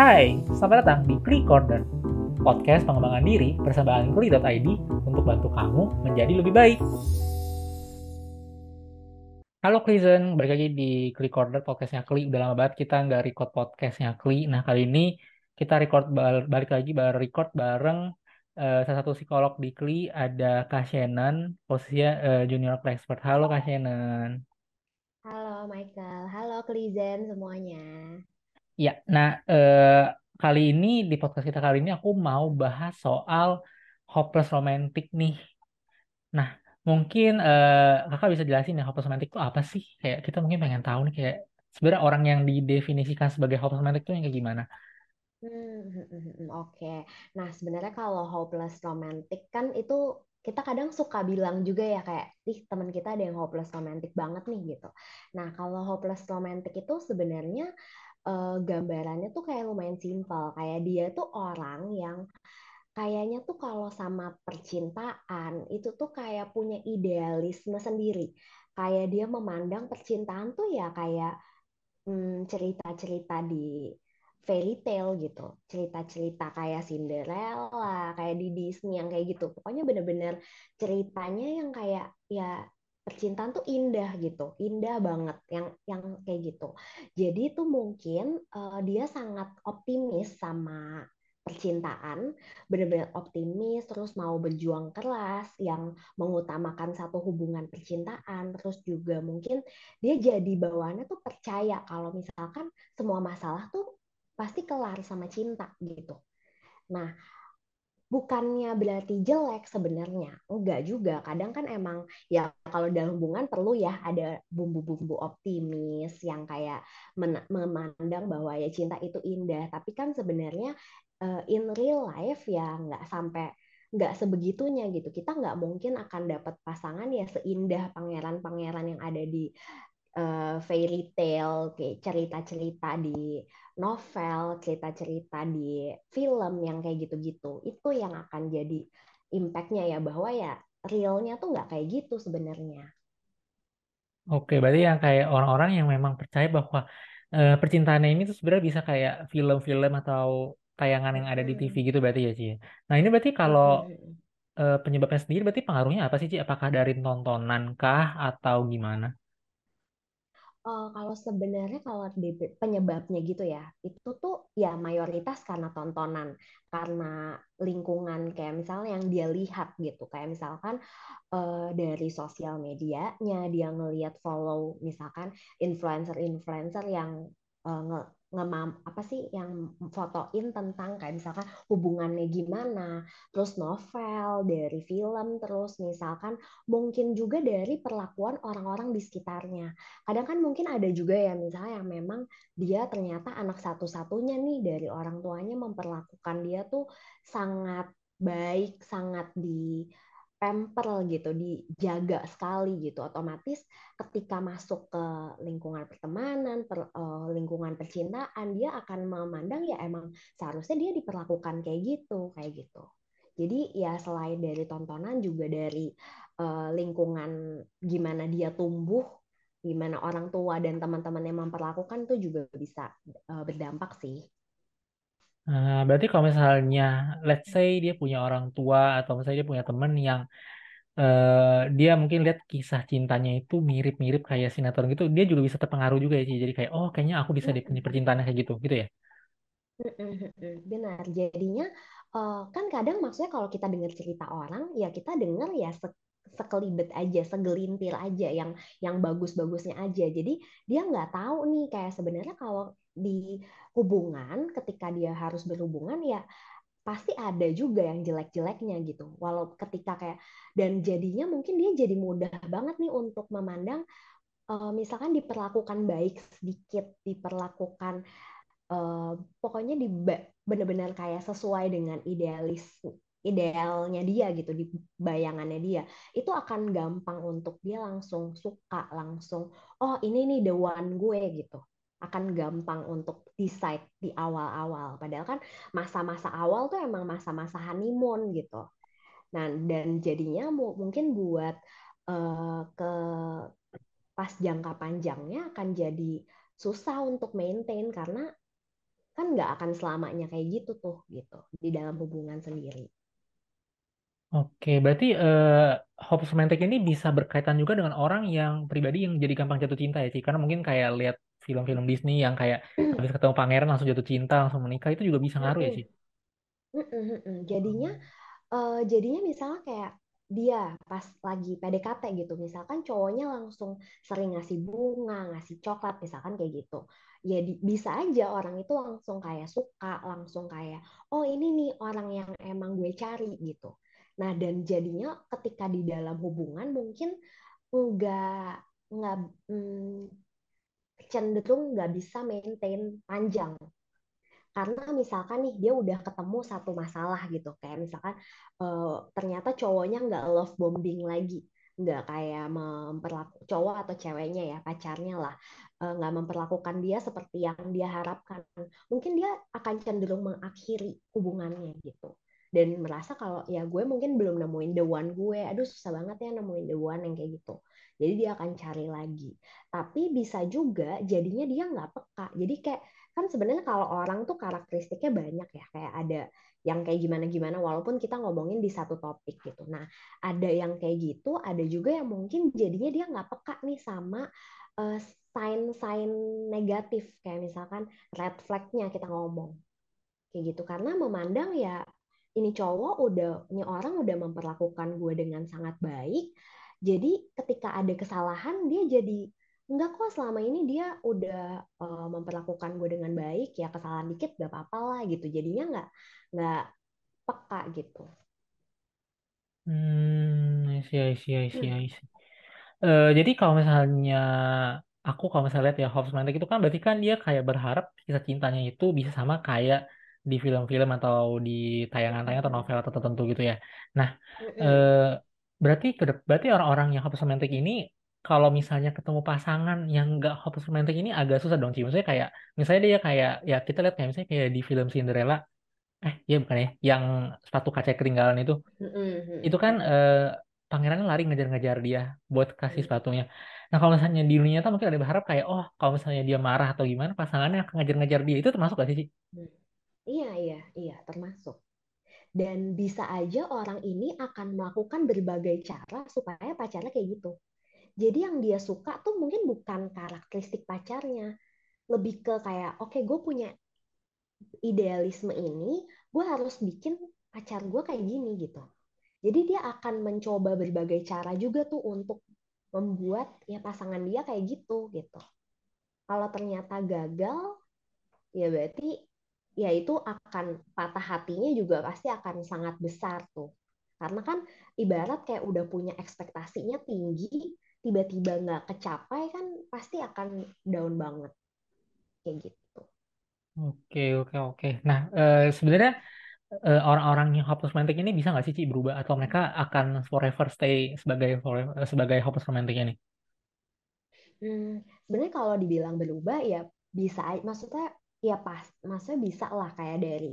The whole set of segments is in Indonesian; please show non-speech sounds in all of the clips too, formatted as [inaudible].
Hai, selamat datang di Kli Corner, podcast pengembangan diri bersama Kli.id untuk bantu kamu menjadi lebih baik. Halo Klizen, balik lagi di Kli Corner podcastnya Kli. Udah lama banget kita nggak record podcastnya Kli. Nah kali ini kita record balik lagi baru record bareng uh, salah satu psikolog di Kli ada Kak Shannon, posisinya uh, junior expert. Halo Kak Shannon. Halo Michael, halo Klizen semuanya. Ya, nah eh, kali ini di podcast kita kali ini aku mau bahas soal hopeless romantic nih. Nah, mungkin eh, kakak bisa jelasin ya hopeless romantic itu apa sih? Kayak kita mungkin pengen tahu nih kayak sebenarnya orang yang didefinisikan sebagai hopeless romantic itu yang kayak gimana? Hmm, [laughs] oke. Okay. Nah, sebenarnya kalau hopeless romantic kan itu kita kadang suka bilang juga ya kayak, ih teman kita ada yang hopeless romantic banget nih gitu. Nah, kalau hopeless romantic itu sebenarnya uh, gambarannya tuh kayak lumayan simpel. Kayak dia tuh orang yang kayaknya tuh kalau sama percintaan itu tuh kayak punya idealisme sendiri. Kayak dia memandang percintaan tuh ya kayak hmm, cerita-cerita di fairy tale gitu. Cerita-cerita kayak Cinderella, kayak di Disney yang kayak gitu. Pokoknya bener-bener ceritanya yang kayak ya percintaan tuh indah gitu, indah banget yang yang kayak gitu. Jadi itu mungkin uh, dia sangat optimis sama percintaan, benar-benar optimis, terus mau berjuang keras, yang mengutamakan satu hubungan percintaan, terus juga mungkin dia jadi bawaannya tuh percaya kalau misalkan semua masalah tuh pasti kelar sama cinta gitu. Nah, bukannya berarti jelek sebenarnya enggak juga. Kadang kan emang ya kalau dalam hubungan perlu ya ada bumbu-bumbu optimis yang kayak memandang bahwa ya cinta itu indah. Tapi kan sebenarnya uh, in real life ya nggak sampai nggak sebegitunya gitu. Kita nggak mungkin akan dapat pasangan ya seindah pangeran-pangeran yang ada di uh, fairy tale kayak cerita-cerita di novel, cerita-cerita di film yang kayak gitu-gitu, itu yang akan jadi impactnya ya bahwa ya realnya tuh nggak kayak gitu sebenarnya. Oke, berarti yang kayak orang-orang yang memang percaya bahwa uh, percintaannya ini tuh sebenarnya bisa kayak film-film atau tayangan yang ada di TV gitu berarti ya Ci. Ya? Nah ini berarti kalau uh, penyebabnya sendiri berarti pengaruhnya apa sih Ci? Apakah dari tontonan kah atau gimana? Uh, kalau sebenarnya kalau penyebabnya gitu ya, itu tuh ya mayoritas karena tontonan, karena lingkungan kayak misalnya yang dia lihat gitu, kayak misalkan uh, dari sosial medianya dia ngelihat follow misalkan influencer-influencer yang uh, ngemam apa sih yang fotoin tentang kayak misalkan hubungannya gimana, terus novel dari film, terus misalkan mungkin juga dari perlakuan orang-orang di sekitarnya. Kadang kan mungkin ada juga ya misalnya yang memang dia ternyata anak satu-satunya nih dari orang tuanya memperlakukan dia tuh sangat baik, sangat di pamper gitu, dijaga sekali gitu. Otomatis ketika masuk ke lingkungan pertemanan, per, uh, lingkungan percintaan, dia akan memandang ya emang seharusnya dia diperlakukan kayak gitu, kayak gitu. Jadi ya selain dari tontonan juga dari uh, lingkungan gimana dia tumbuh, gimana orang tua dan teman-teman yang memperlakukan itu juga bisa uh, berdampak sih. Nah, berarti kalau misalnya, let's say dia punya orang tua atau misalnya dia punya temen yang uh, dia mungkin lihat kisah cintanya itu mirip-mirip kayak sinetron gitu, dia juga bisa terpengaruh juga ya sih. Jadi kayak, oh kayaknya aku bisa di percintaan kayak gitu, gitu ya? Benar. Jadinya uh, kan kadang maksudnya kalau kita dengar cerita orang, ya kita dengar ya sekelibet aja, segelintir aja yang yang bagus-bagusnya aja. Jadi dia nggak tahu nih kayak sebenarnya kalau di hubungan ketika dia harus berhubungan ya pasti ada juga yang jelek-jeleknya gitu. Walau ketika kayak dan jadinya mungkin dia jadi mudah banget nih untuk memandang uh, misalkan diperlakukan baik sedikit, diperlakukan uh, pokoknya di benar-benar kayak sesuai dengan idealis idealnya dia gitu di bayangannya dia itu akan gampang untuk dia langsung suka langsung oh ini nih the one gue gitu akan gampang untuk decide di awal-awal padahal kan masa-masa awal tuh emang masa-masa honeymoon gitu nah dan jadinya mungkin buat uh, ke pas jangka panjangnya akan jadi susah untuk maintain karena kan nggak akan selamanya kayak gitu tuh gitu di dalam hubungan sendiri. Oke, berarti uh, hopeless romantic ini bisa berkaitan juga dengan orang yang pribadi yang jadi gampang jatuh cinta ya, Ci? Karena mungkin kayak lihat film-film Disney yang kayak habis ketemu pangeran langsung jatuh cinta, langsung menikah itu juga bisa ngaruh ya, Ci? Jadinya uh, jadinya misalnya kayak dia pas lagi PDKT gitu, misalkan cowoknya langsung sering ngasih bunga, ngasih coklat, misalkan kayak gitu. Ya di, bisa aja orang itu langsung kayak suka, langsung kayak, oh ini nih orang yang emang gue cari gitu. Nah dan jadinya ketika di dalam hubungan mungkin nggak nggak hmm, cenderung nggak bisa maintain panjang. Karena misalkan nih dia udah ketemu satu masalah gitu kayak misalkan uh, ternyata cowoknya nggak love bombing lagi nggak kayak memperlaku cowok atau ceweknya ya pacarnya lah uh, nggak memperlakukan dia seperti yang dia harapkan. Mungkin dia akan cenderung mengakhiri hubungannya gitu dan merasa kalau ya gue mungkin belum nemuin the one gue. Aduh susah banget ya nemuin the one yang kayak gitu. Jadi dia akan cari lagi. Tapi bisa juga jadinya dia nggak peka. Jadi kayak kan sebenarnya kalau orang tuh karakteristiknya banyak ya. Kayak ada yang kayak gimana-gimana walaupun kita ngomongin di satu topik gitu. Nah, ada yang kayak gitu, ada juga yang mungkin jadinya dia nggak peka nih sama uh, sign-sign negatif. Kayak misalkan red flag-nya kita ngomong. Kayak gitu. Karena memandang ya ini cowok udah ini orang udah memperlakukan gue dengan sangat baik. Jadi ketika ada kesalahan dia jadi enggak kok selama ini dia udah uh, memperlakukan gue dengan baik ya kesalahan dikit gak apa-apa lah gitu jadinya nggak nggak peka gitu hmm I see I see I see I see uh, jadi kalau misalnya aku kalau misalnya lihat ya Hobbs Romantic itu kan berarti kan dia kayak berharap kisah cintanya itu bisa sama kayak di film-film atau di tayangan-tayangan atau novel atau tertentu gitu ya. Nah, uh, berarti berarti orang-orang yang Hobbs Romantic ini kalau misalnya ketemu pasangan yang nggak hopeless romantic ini agak susah dong sih. Maksudnya kayak misalnya dia kayak ya kita lihat kayak misalnya kayak di film Cinderella eh iya bukan ya yang sepatu kaca ketinggalan itu itu kan eh, pangerannya lari ngejar-ngejar dia buat kasih sepatunya. Nah kalau misalnya di dunia nyata mungkin ada berharap kayak oh kalau misalnya dia marah atau gimana pasangannya akan ngejar-ngejar dia itu termasuk gak sih sih? Iya iya iya termasuk. Dan bisa aja orang ini akan melakukan berbagai cara supaya pacarnya kayak gitu jadi yang dia suka tuh mungkin bukan karakteristik pacarnya, lebih ke kayak oke okay, gue punya idealisme ini, gue harus bikin pacar gue kayak gini gitu. Jadi dia akan mencoba berbagai cara juga tuh untuk membuat ya pasangan dia kayak gitu gitu. Kalau ternyata gagal, ya berarti ya itu akan patah hatinya juga pasti akan sangat besar tuh. Karena kan ibarat kayak udah punya ekspektasinya tinggi, tiba-tiba nggak kecapai kan pasti akan down banget kayak gitu. Oke oke oke. Nah uh, sebenarnya uh, orang-orang yang hopeless romantic ini bisa nggak sih Ci berubah atau mereka akan forever stay sebagai forever, sebagai hopeless romantic ini? Hmm, sebenarnya kalau dibilang berubah ya bisa, maksudnya ya pas, maksudnya bisa lah kayak dari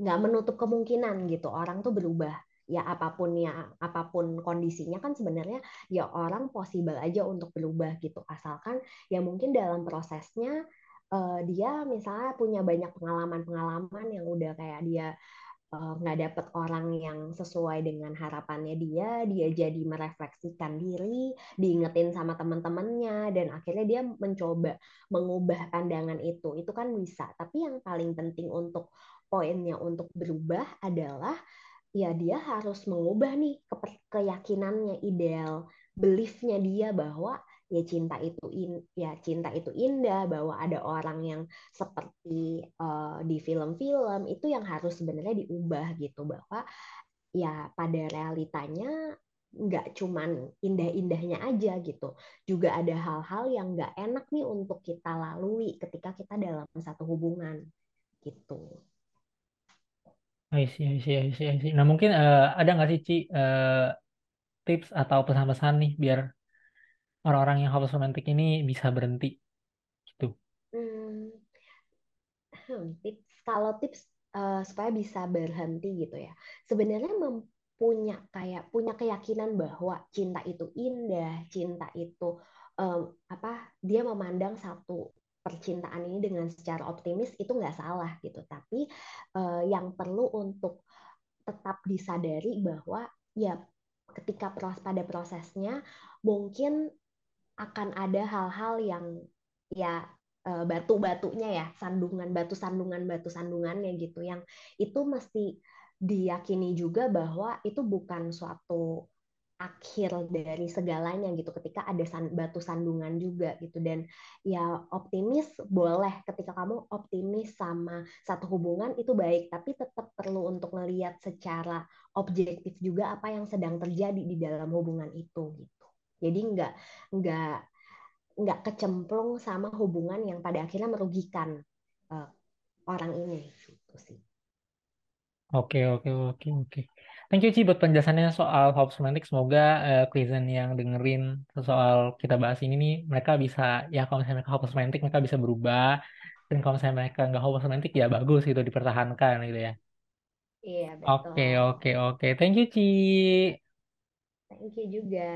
nggak menutup kemungkinan gitu. Orang tuh berubah. Ya apa pun ya apa pun kondisinya kan sebenarnya ya orang possible aja untuk berubah gitu. Asalkan ya mungkin dalam prosesnya uh, dia misalnya punya banyak pengalaman-pengalaman yang udah kayak dia nggak uh, dapet orang yang sesuai dengan harapannya dia dia jadi merefleksikan diri diingetin sama teman-temannya dan akhirnya dia mencoba mengubah pandangan itu. Itu kan bisa. Tapi yang paling penting untuk poinnya untuk berubah adalah ya dia harus mengubah nih ke keyakinannya ideal beliefnya dia bahwa ya cinta itu in, ya cinta itu indah bahwa ada orang yang seperti uh, di film-film itu yang harus sebenarnya diubah gitu bahwa ya pada realitanya nggak cuman indah-indahnya aja gitu juga ada hal-hal yang nggak enak nih untuk kita lalui ketika kita dalam satu hubungan gitu. I see, I see, I see, I see. Nah mungkin uh, ada nggak sih Ci uh, tips atau pesan-pesan nih biar orang-orang yang hopeless romantic ini bisa berhenti gitu? Hmm, hmm tips kalau tips uh, supaya bisa berhenti gitu ya. Sebenarnya mempunya kayak punya keyakinan bahwa cinta itu indah, cinta itu um, apa? Dia memandang satu percintaan ini dengan secara optimis itu nggak salah gitu. Tapi uh, yang perlu untuk tetap disadari bahwa ya ketika proses pada prosesnya mungkin akan ada hal-hal yang ya uh, batu-batunya ya sandungan batu sandungan batu sandungannya gitu yang itu mesti diyakini juga bahwa itu bukan suatu akhir dari segalanya gitu ketika ada san, batu sandungan juga gitu. Dan ya optimis boleh ketika kamu optimis sama satu hubungan itu baik tapi tetap perlu untuk melihat secara objektif juga apa yang sedang terjadi di dalam hubungan itu gitu jadi nggak nggak nggak kecemplung sama hubungan yang pada akhirnya merugikan uh, orang ini gitu sih Oke, oke, oke, oke. Thank you, Ci, buat penjelasannya soal hoax romantic. Semoga uh, yang dengerin soal kita bahas ini nih, mereka bisa, ya kalau misalnya mereka hoax romantic, mereka bisa berubah. Dan kalau misalnya mereka nggak hoax romantic, ya bagus gitu, dipertahankan gitu ya. iya Oke, betul oke, oke. Thank you, Ci. thank you juga